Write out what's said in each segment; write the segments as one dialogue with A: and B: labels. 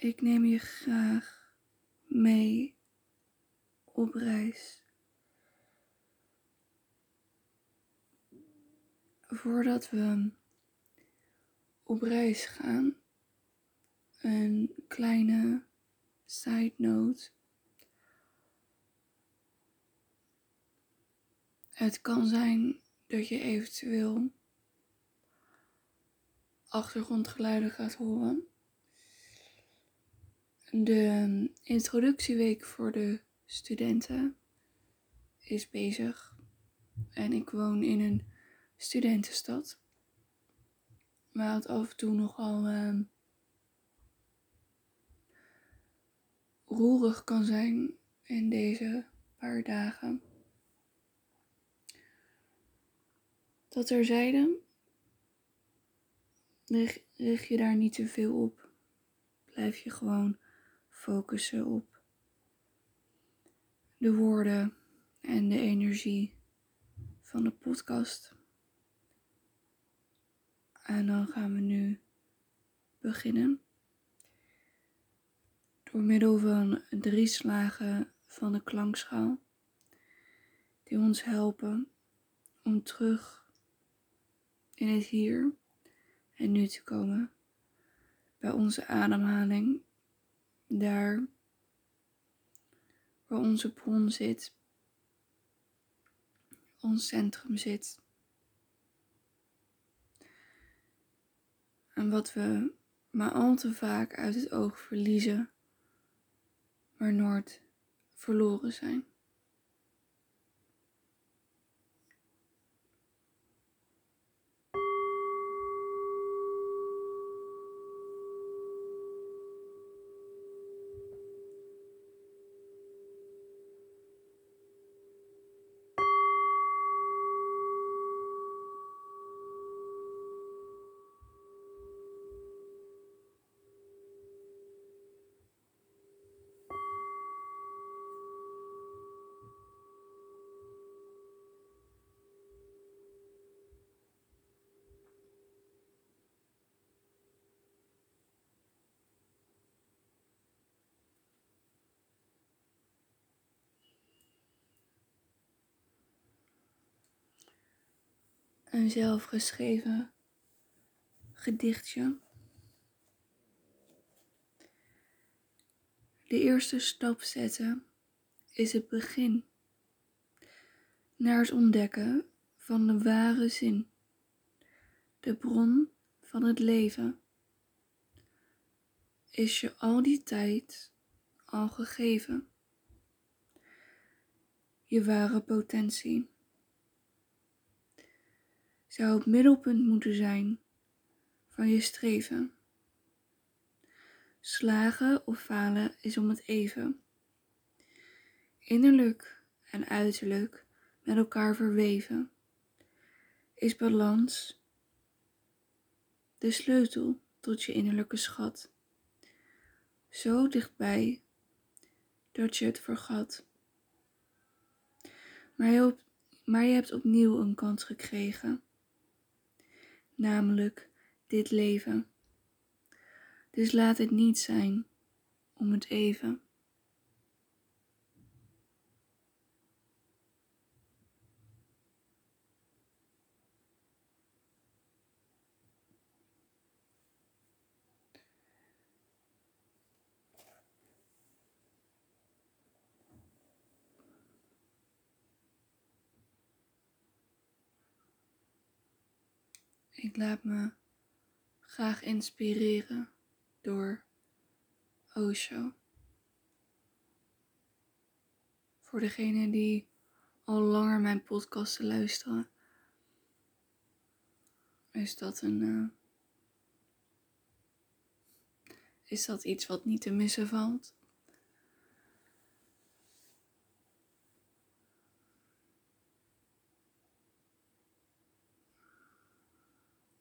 A: Ik neem je graag mee op reis. Voordat we op reis gaan, een kleine side note. Het kan zijn dat je eventueel achtergrondgeluiden gaat horen. De introductieweek voor de studenten is bezig. En ik woon in een studentenstad. Waar het af en toe nogal uh, roerig kan zijn in deze paar dagen. Dat er zeiden, richt je daar niet te veel op. Blijf je gewoon focussen op de woorden en de energie van de podcast. En dan gaan we nu beginnen. Door middel van drie slagen van de klankschaal, die ons helpen om terug in het hier en nu te komen bij onze ademhaling, daar waar onze bron zit, ons centrum zit. En wat we maar al te vaak uit het oog verliezen, maar nooit verloren zijn. Een zelfgeschreven gedichtje. De eerste stap zetten is het begin naar het ontdekken van de ware zin, de bron van het leven. Is je al die tijd al gegeven? Je ware potentie zou het middelpunt moeten zijn van je streven. Slagen of falen is om het even. Innerlijk en uiterlijk met elkaar verweven. Is balans de sleutel tot je innerlijke schat. Zo dichtbij dat je het vergat. Maar je, maar je hebt opnieuw een kans gekregen namelijk dit leven. Dus laat het niet zijn om het even. Ik laat me graag inspireren door Osho. Voor degenen die al langer mijn podcasten luisteren, is dat een. Uh, is dat iets wat niet te missen valt?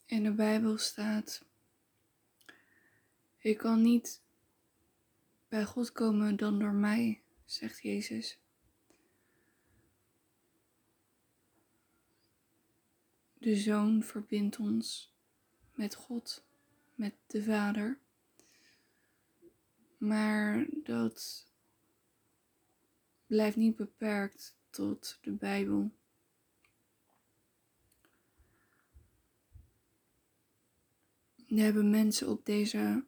A: In de Bijbel staat: Je kan niet bij God komen dan door mij, zegt Jezus. De Zoon verbindt ons met God, met de Vader. Maar dat blijft niet beperkt tot de Bijbel. Er hebben mensen op deze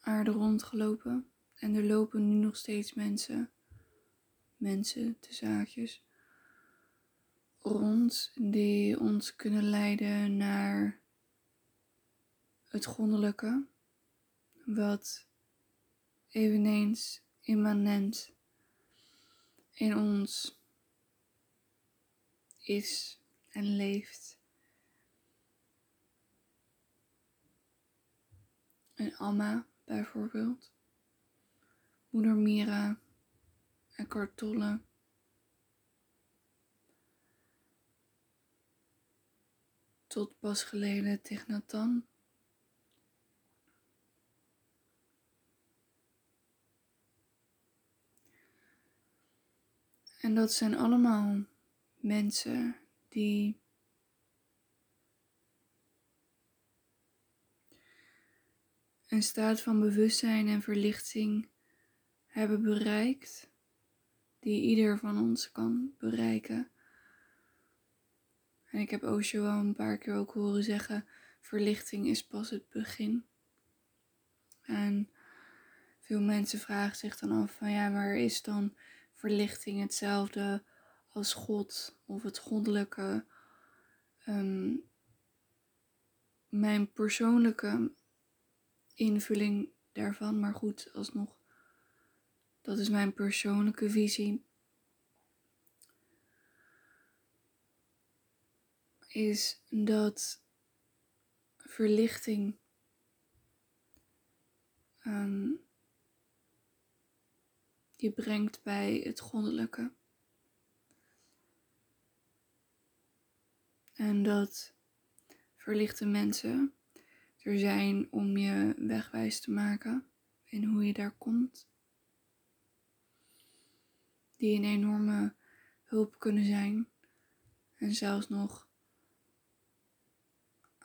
A: aarde rondgelopen en er lopen nu nog steeds mensen, mensen, de zaakjes, rond die ons kunnen leiden naar het goddelijke, wat eveneens immanent in ons is en leeft. Een Amma bijvoorbeeld, moeder Mira en Kartolle. Tot pas geleden Tignatan. En dat zijn allemaal mensen die een staat van bewustzijn en verlichting hebben bereikt, die ieder van ons kan bereiken. En ik heb Osho al een paar keer ook horen zeggen: verlichting is pas het begin. En veel mensen vragen zich dan af van ja, maar is dan verlichting hetzelfde als God of het goddelijke. Um, mijn persoonlijke invulling daarvan, maar goed, alsnog, dat is mijn persoonlijke visie. Is dat verlichting um, je brengt bij het goddelijke. En dat verlichte mensen er zijn om je wegwijs te maken in hoe je daar komt. Die een enorme hulp kunnen zijn. En zelfs nog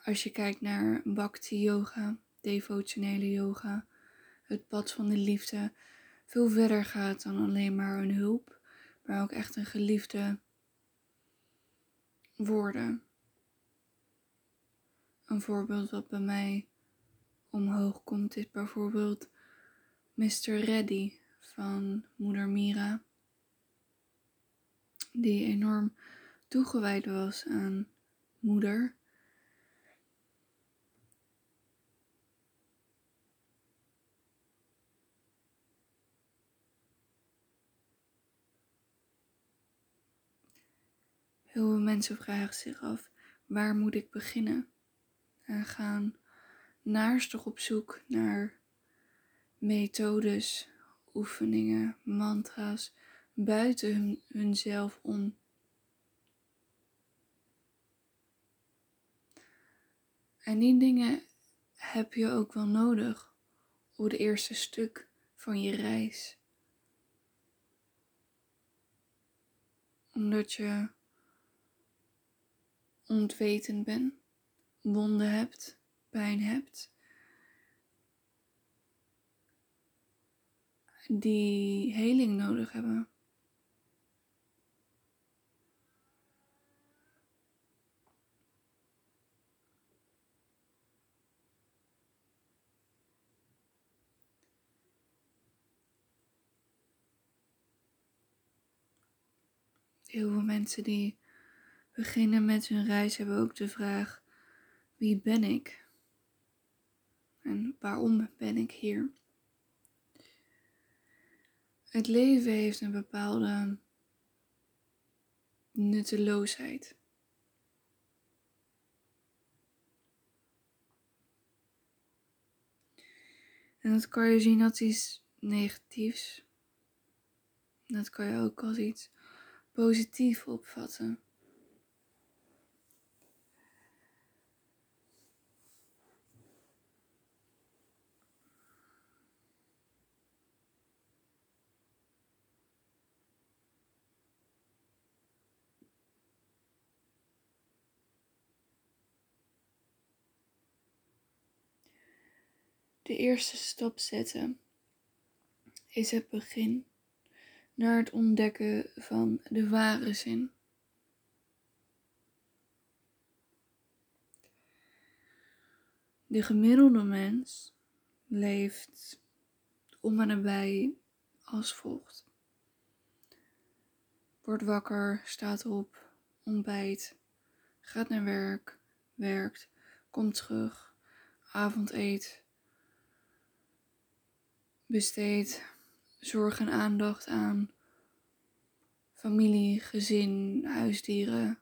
A: als je kijkt naar bhakti yoga, devotionele yoga, het pad van de liefde, veel verder gaat dan alleen maar een hulp, maar ook echt een geliefde worden. Een voorbeeld wat bij mij omhoog komt is bijvoorbeeld Mr. Reddy van moeder Mira, die enorm toegewijd was aan moeder Heel veel mensen vragen zich af, waar moet ik beginnen? En gaan naarstig op zoek naar methodes, oefeningen, mantra's buiten hun, hunzelf om. En die dingen heb je ook wel nodig op het eerste stuk van je reis. Omdat je ontwetend bent, wonden hebt, pijn hebt, die heling nodig hebben. Heel veel mensen die beginnen met hun reis hebben ook de vraag: wie ben ik? En waarom ben ik hier? Het leven heeft een bepaalde nutteloosheid. En dat kan je zien als iets negatiefs. Dat kan je ook als iets positiefs opvatten. De eerste stap zetten is het begin naar het ontdekken van de ware zin. De gemiddelde mens leeft om en nabij als volgt. Wordt wakker, staat op, ontbijt, gaat naar werk, werkt, komt terug, avondeet, besteedt zorg en aandacht aan familie, gezin, huisdieren,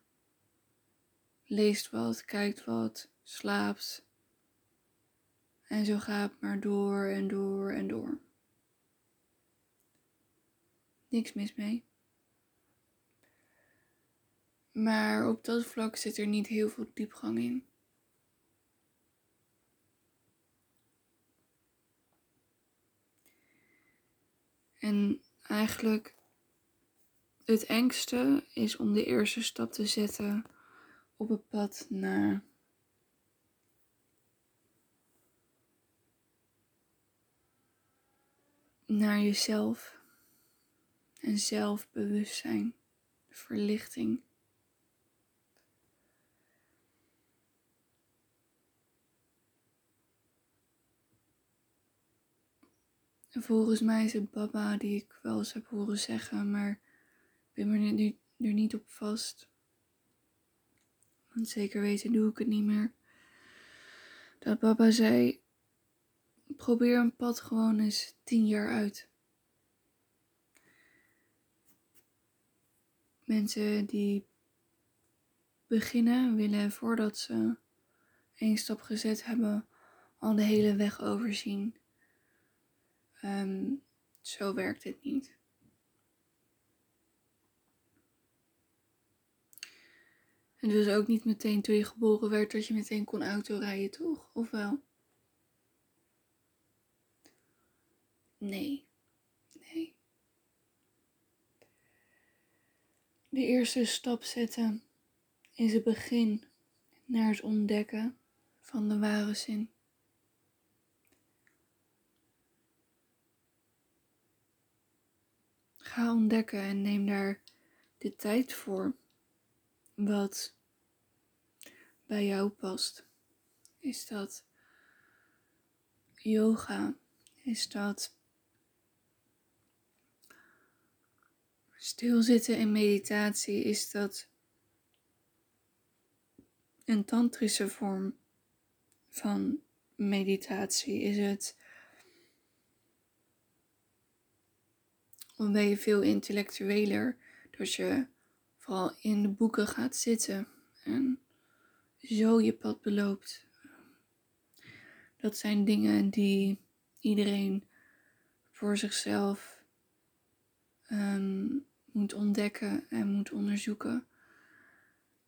A: leest wat, kijkt wat, slaapt. En zo gaat maar door en door en door. Niks mis mee. Maar op dat vlak zit er niet heel veel diepgang in. En eigenlijk het engste is om de eerste stap te zetten op het pad naar naar jezelf en zelfbewustzijn, verlichting. Volgens mij is het Baba die ik wel eens heb horen zeggen, maar ik ben me nu, er niet op vast. Want zeker weten doe ik het niet meer. Dat Baba zei: probeer een pad gewoon eens tien jaar uit. Mensen die beginnen willen voordat ze één stap gezet hebben, al de hele weg overzien. Ehm, zo werkt het niet. En dus ook niet meteen toen je geboren werd dat je meteen kon autorijden, toch? Of wel? Nee. Nee. De eerste stap zetten is het begin naar het ontdekken van de ware zin. Ga ontdekken en neem daar de tijd voor wat bij jou past. Is dat yoga? Is dat stilzitten in meditatie? Is dat een tantrische vorm van meditatie? Is het dan ben je veel intellectueler. Dat je vooral in de boeken gaat zitten en zo je pad beloopt. Dat zijn dingen die iedereen voor zichzelf ehm, moet ontdekken en moet onderzoeken.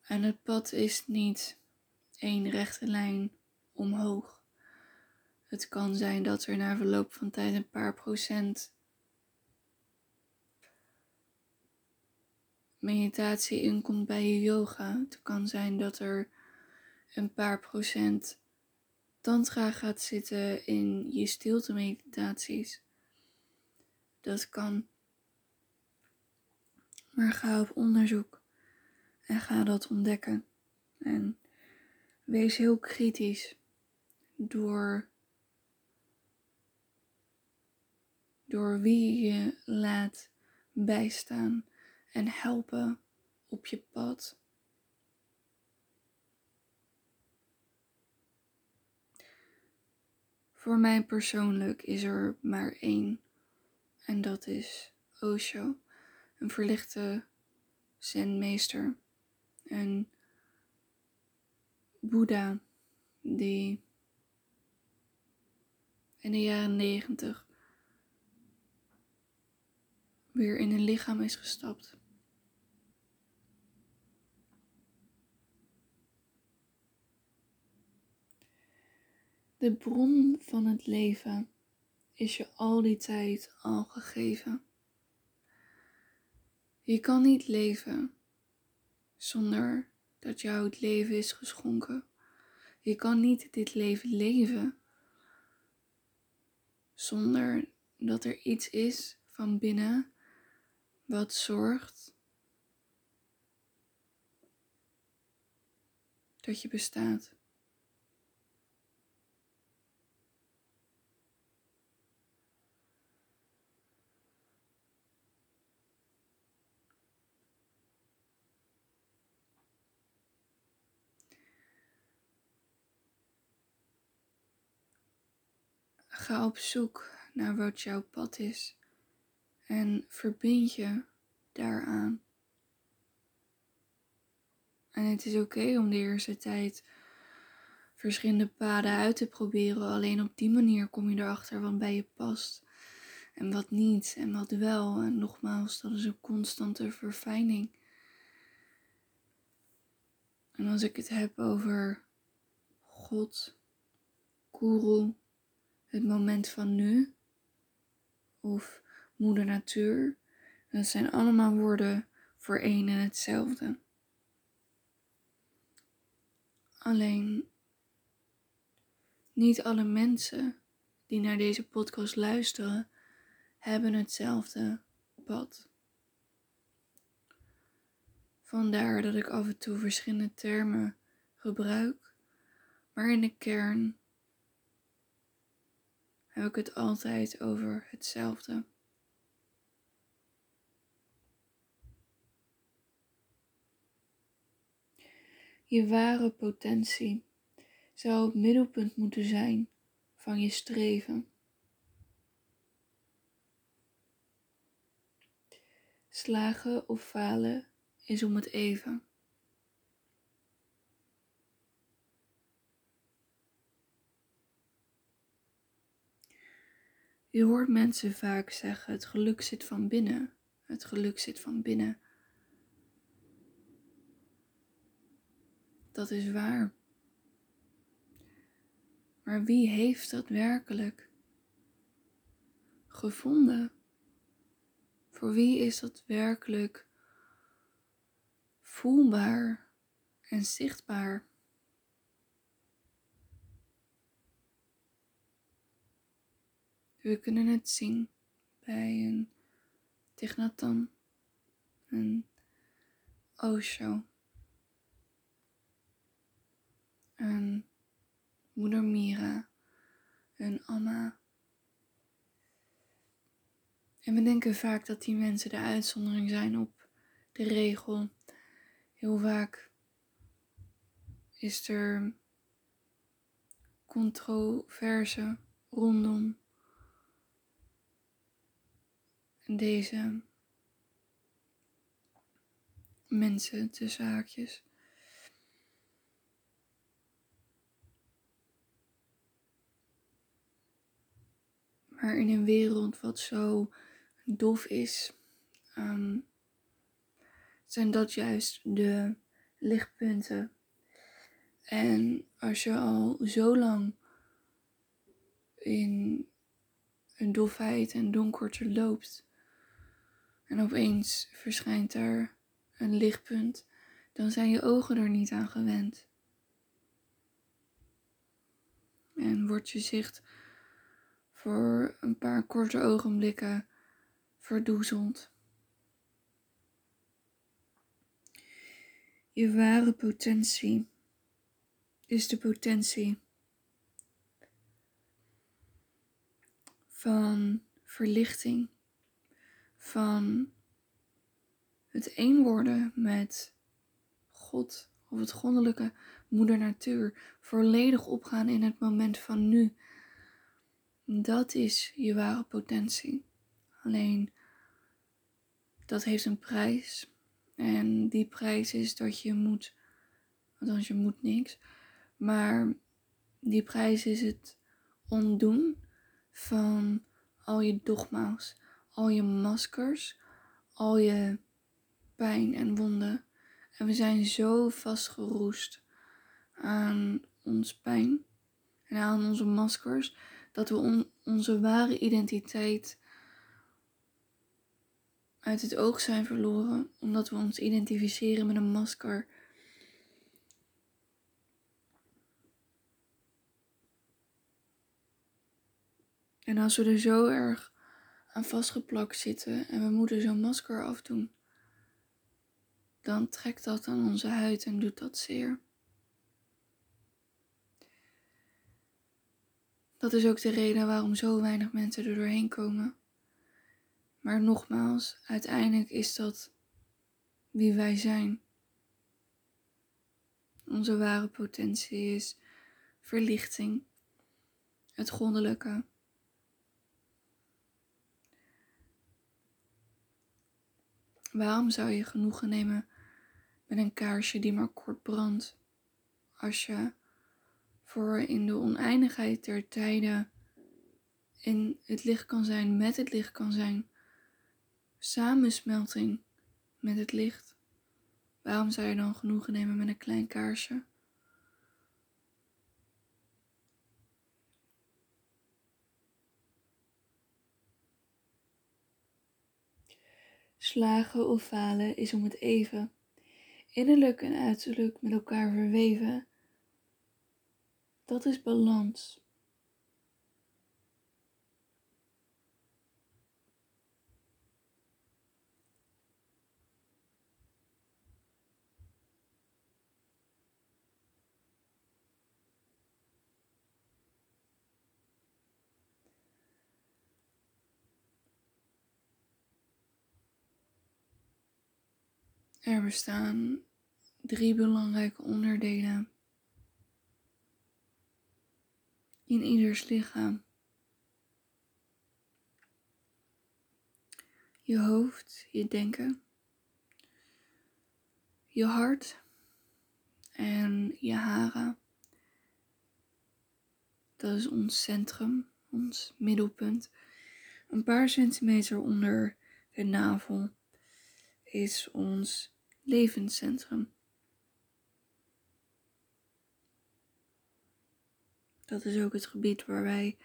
A: En het pad is niet één rechte lijn omhoog. Het kan zijn dat er na verloop van tijd een paar procent meditatie inkomt bij je yoga. Het kan zijn dat er een paar procent tantra gaat zitten in je stilte meditaties. Dat kan. Maar ga op onderzoek en ga dat ontdekken. En wees heel kritisch door, door wie je laat bijstaan en helpen op je pad. Voor mij persoonlijk is er maar één en dat is Osho, een verlichte zenmeester, een Boeddha die in de jaren negentig weer in een lichaam is gestapt. De bron van het leven is je al die tijd al gegeven. Je kan niet leven zonder dat jou het leven is geschonken. Je kan niet dit leven leven zonder dat er iets is van binnen wat zorgt dat je bestaat. Ga op zoek naar wat jouw pad is en verbind je daaraan. En het is oké om de eerste tijd verschillende paden uit te proberen. Alleen op die manier kom je erachter wat bij je past en wat niet en wat wel. En nogmaals, dat is een constante verfijning. En als ik het heb over God, Guru, het moment van nu of moeder natuur, dat zijn allemaal woorden voor één en hetzelfde. Alleen niet alle mensen die naar deze podcast luisteren hebben hetzelfde pad. Vandaar dat ik af en toe verschillende termen gebruik, maar in de kern heb ik het altijd over hetzelfde. Je ware potentie zou het middelpunt moeten zijn van je streven. Slagen of falen is om het even. Je hoort mensen vaak zeggen: het geluk zit van binnen. Het geluk zit van binnen. Dat is waar. Maar wie heeft dat werkelijk gevonden? Voor wie is dat werkelijk voelbaar en zichtbaar? We kunnen het zien bij een Tignatan, een Osho, een Moeder Mira, een Amma. En we denken vaak dat die mensen de uitzondering zijn op de regel. Heel vaak is er controverse rondom deze mensen te zaakjes. Maar in een wereld wat zo dof is, um, zijn dat juist de lichtpunten. En als je al zo lang in een dofheid en donkerte loopt, en opeens verschijnt er een lichtpunt, dan zijn je ogen er niet aan gewend. En wordt je zicht voor een paar korte ogenblikken verdoezeld. Je ware potentie is de potentie van verlichting van het één worden met God of het goddelijke moeder natuur, volledig opgaan in het moment van nu. Dat is je ware potentie. Alleen dat heeft een prijs. En die prijs is dat je moet, althans je moet niks, maar die prijs is het ontdoen van al je dogma's, al je maskers, al je pijn en wonden. En we zijn zo vastgeroest aan ons pijn en aan onze maskers dat we onze ware identiteit uit het oog zijn verloren, omdat we ons identificeren met een masker. En als we er zo erg aan vastgeplakt zitten en we moeten zo'n masker afdoen, dan trekt dat aan onze huid en doet dat zeer. Dat is ook de reden waarom zo weinig mensen er doorheen komen. Maar nogmaals, uiteindelijk is dat wie wij zijn. Onze ware potentie is verlichting, het goddelijke. Waarom zou je genoegen nemen met een kaarsje die maar kort brandt, als je voor in de oneindigheid der tijden in het licht kan zijn, met het licht kan zijn, samensmelting met het licht? Waarom zou je dan genoegen nemen met een klein kaarsje? Slagen of falen is om het even, innerlijk en uiterlijk met elkaar verweven. Dat is balans. Er bestaan drie belangrijke onderdelen in ieders lichaam. Je hoofd, je denken, je hart en je haren. Dat is ons centrum, ons middelpunt. Een paar centimeter onder de navel is ons levenscentrum. Dat is ook het gebied waar wij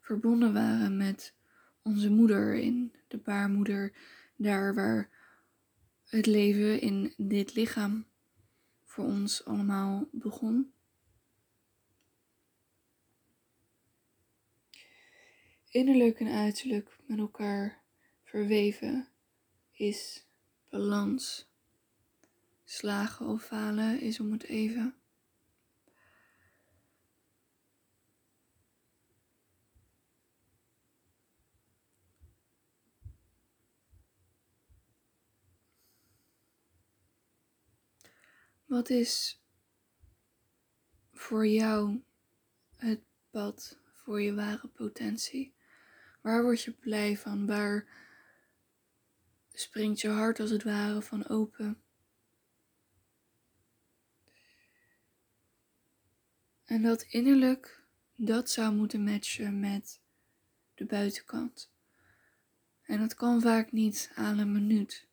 A: verbonden waren met onze moeder in de baarmoeder, daar waar het leven in dit lichaam voor ons allemaal begon. Innerlijk en uiterlijk met elkaar verweven is balans. Slagen of falen is om het even. Wat is voor jou het pad voor je ware potentie? Waar word je blij van? Waar springt je hart als het ware van open? En dat innerlijk, dat zou moeten matchen met de buitenkant. En dat kan vaak niet aan een minuut.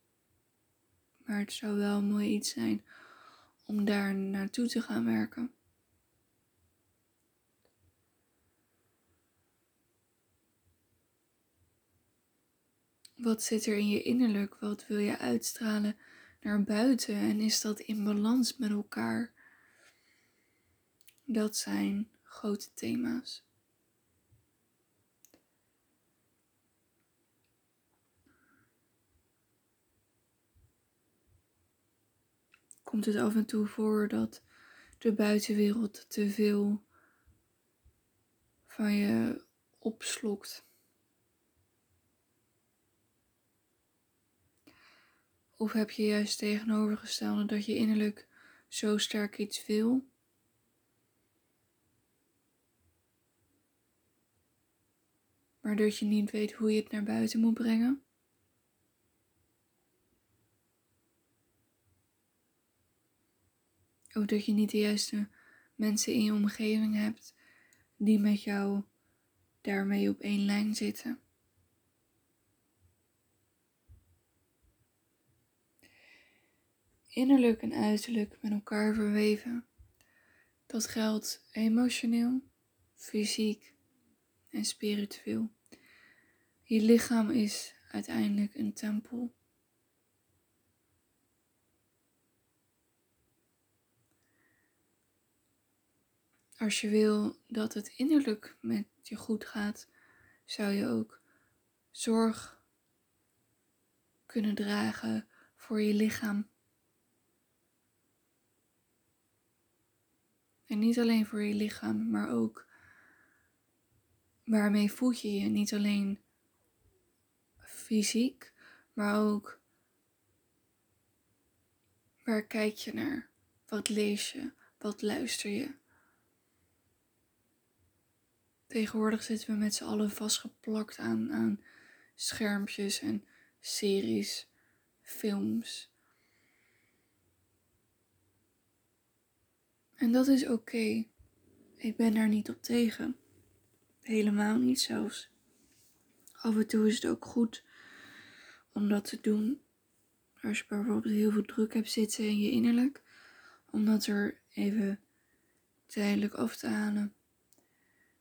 A: Maar het zou wel mooi iets zijn om daar naartoe te gaan werken. Wat zit er in je innerlijk? Wat wil je uitstralen naar buiten? En is dat in balans met elkaar? Dat zijn grote thema's. Komt het af en toe voor dat de buitenwereld te veel van je opslokt? Of heb je juist tegenovergestelde dat je innerlijk zo sterk iets wil maar dat je niet weet hoe je het naar buiten moet brengen. Of dat je niet de juiste mensen in je omgeving hebt die met jou daarmee op één lijn zitten. Innerlijk en uiterlijk met elkaar verweven. Dat geldt emotioneel, fysiek en spiritueel. Je lichaam is uiteindelijk een tempel. Als je wil dat het innerlijk met je goed gaat, zou je ook zorg kunnen dragen voor je lichaam. En niet alleen voor je lichaam, maar ook waarmee voed je je. Niet alleen fysiek, maar ook waar kijk je naar? Wat lees je? Wat luister je? Tegenwoordig zitten we met z'n allen vastgeplakt aan, aan schermpjes en series, films. En dat is oké. Ik ben daar niet op tegen. Helemaal niet zelfs. Af en toe is het ook goed om dat te doen. Als je bijvoorbeeld heel veel druk hebt zitten in je innerlijk, om dat er even tijdelijk af te halen.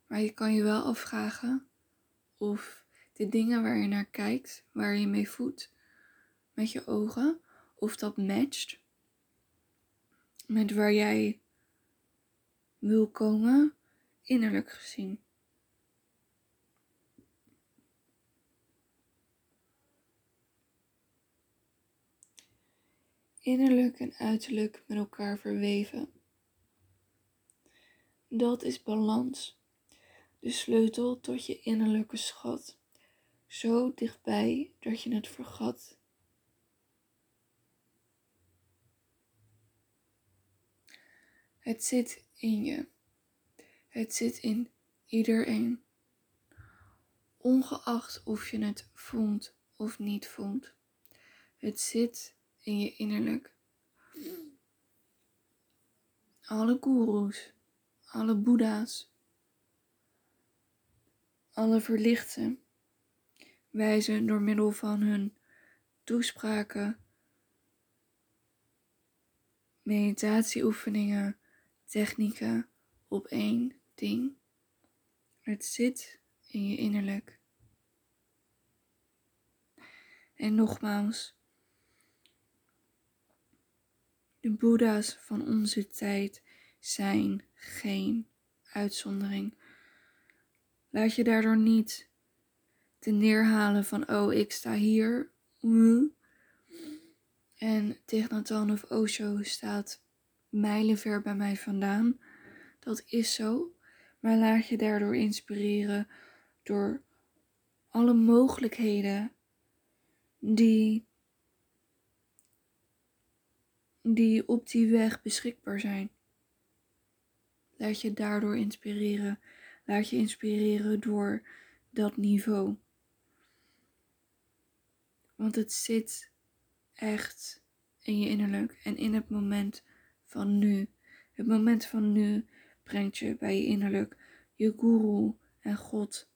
A: Maar je kan je wel afvragen of de dingen waar je naar kijkt, waar je mee voedt met je ogen, of dat matcht met waar jij wil komen, innerlijk gezien. Innerlijk en uiterlijk met elkaar verweven. Dat is balans de sleutel tot je innerlijke schat, zo dichtbij dat je het vergat. Het zit in je. Het zit in iedereen. Ongeacht of je het voelt of niet voelt. Het zit in je innerlijk. Alle goeroes, alle boeddha's, alle verlichten wijzen door middel van hun toespraken, meditatieoefeningen, technieken op één ding. Het zit in je innerlijk. En nogmaals, de Boeddha's van onze tijd zijn geen uitzondering. Laat je daardoor niet te neerhalen van, oh, ik sta hier. En Thich of Osho staat mijlenver bij mij vandaan. Dat is zo. Maar laat je daardoor inspireren door alle mogelijkheden die, die op die weg beschikbaar zijn. Laat je daardoor inspireren Laat je inspireren door dat niveau. Want het zit echt in je innerlijk en in het moment van nu. Het moment van nu brengt je bij je innerlijk, je guru en God.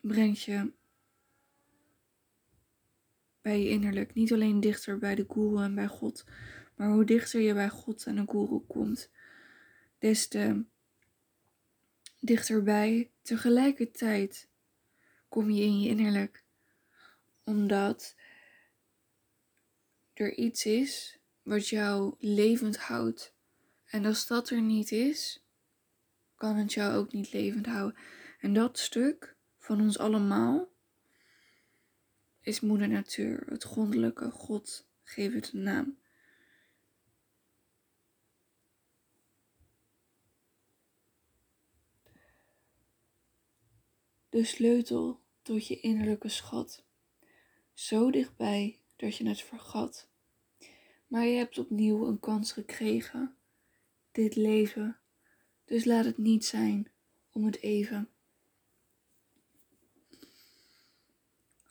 A: Brengt je bij je innerlijk. Niet alleen dichter bij de guru en bij God, maar hoe dichter je bij God en de guru komt, des te dichterbij. Tegelijkertijd kom je in je innerlijk, omdat er iets is wat jou levend houdt. En als dat er niet is, kan het jou ook niet levend houden. En dat stuk van ons allemaal is moeder natuur, het grondelijke God, geef het een naam. de sleutel tot je innerlijke schat. Zo dichtbij dat je het vergat. Maar je hebt opnieuw een kans gekregen. Dit leven. Dus laat het niet zijn om het even.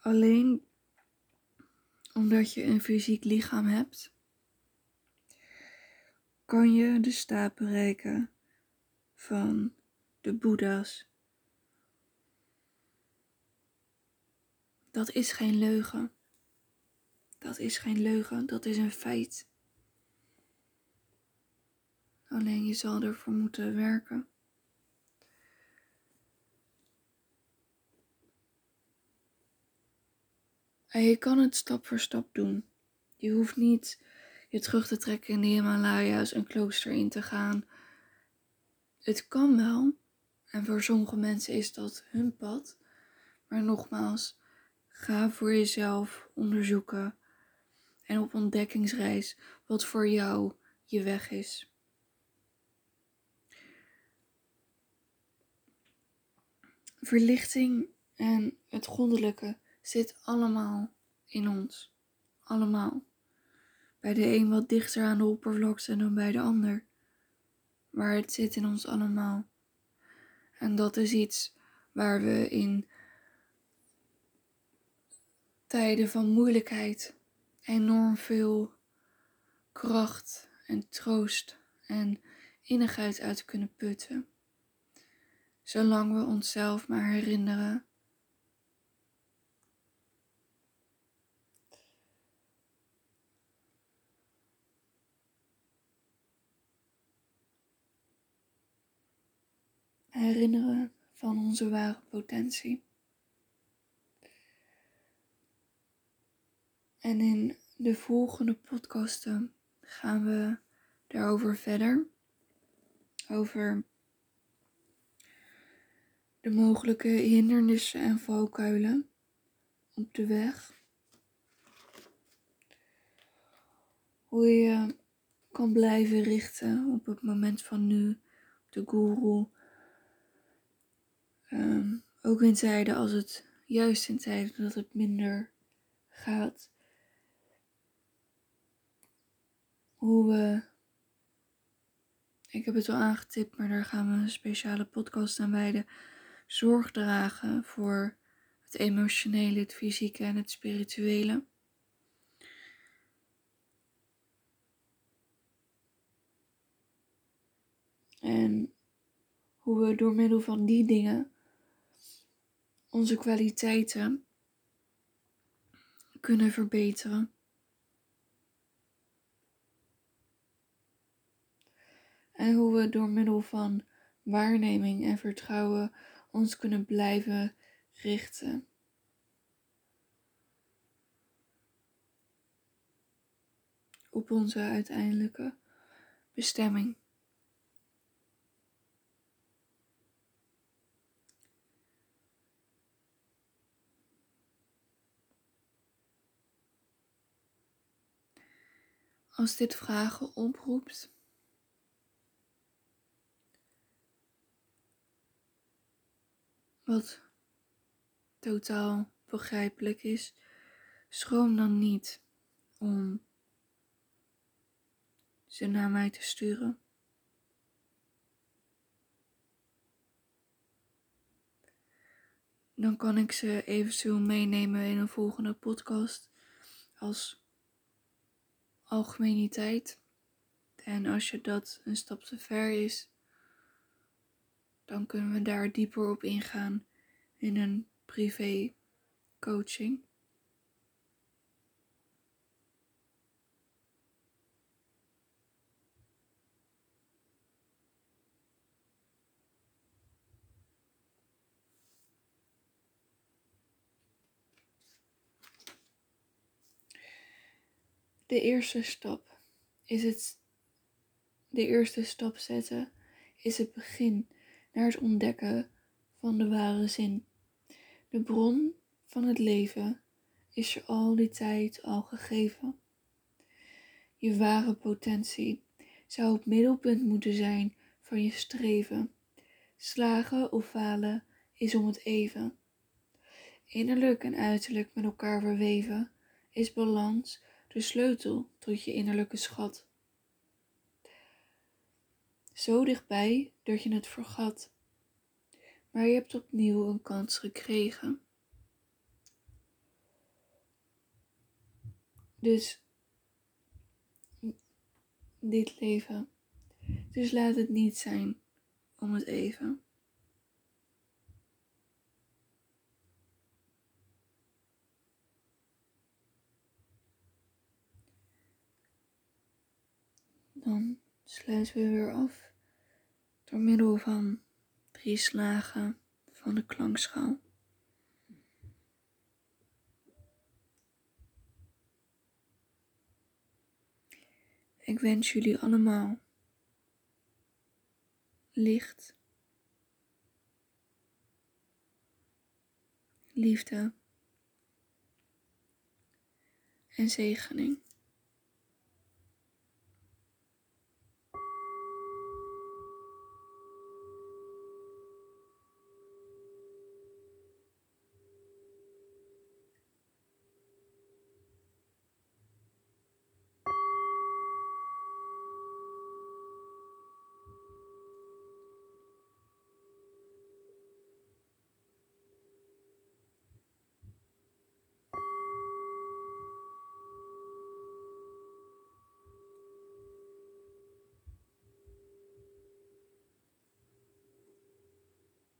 A: Alleen omdat je een fysiek lichaam hebt, kan je de staat bereiken van de Boeddha's Dat is geen leugen. Dat is geen leugen, dat is een feit. Alleen je zal ervoor moeten werken. En je kan het stap voor stap doen. Je hoeft niet je terug te trekken in de Himalaya's een klooster in te gaan. Het kan wel. En voor sommige mensen is dat hun pad. Maar nogmaals, ga voor jezelf onderzoeken en op ontdekkingsreis wat voor jou je weg is. Verlichting en het goddelijke zit allemaal in ons. Allemaal. Bij de een wat dichter aan de oppervlakte dan bij de ander. Maar het zit in ons allemaal. En dat is iets waar we in tijden van moeilijkheid enorm veel kracht en troost en innigheid uit kunnen putten. Zolang we onszelf maar herinneren herinneren van onze ware potentie. En in de volgende podcasten gaan we daarover verder. Over de mogelijke hindernissen en valkuilen op de weg. Hoe je kan blijven richten op het moment van nu, op de guru. Ehm, ook in tijden als het, juist in tijden dat het minder gaat. hoe we. Ik heb het al aangetipt, maar daar gaan we een speciale podcast aan wijden. Zorg dragen voor het emotionele, het fysieke en het spirituele. En hoe we door middel van die dingen onze kwaliteiten kunnen verbeteren. en hoe we door middel van waarneming en vertrouwen ons kunnen blijven richten. Op onze uiteindelijke bestemming. Als dit vragen oproept, wat totaal begrijpelijk is, schroom dan niet om ze naar mij te sturen. Dan kan ik ze eventueel meenemen in een volgende podcast als algemeniteit. En als je dat een stap te ver is, dan kunnen we daar dieper op ingaan in een privé coaching. De eerste stap is het. De eerste stap zetten is het begin naar het ontdekken van de ware zin. De bron van het leven is je al die tijd al gegeven. Je ware potentie zou het middelpunt moeten zijn van je streven. Slagen of falen is om het even. Innerlijk en uiterlijk met elkaar verweven is balans de sleutel tot je innerlijke schat zo dichtbij dat je het vergat. Maar je hebt opnieuw een kans gekregen. Dus dit leven. Dus laat het niet zijn om het even. Dan sluiten we weer af door middel van drie slagen van de klankschaal. Ik wens jullie allemaal licht, liefde en zegening.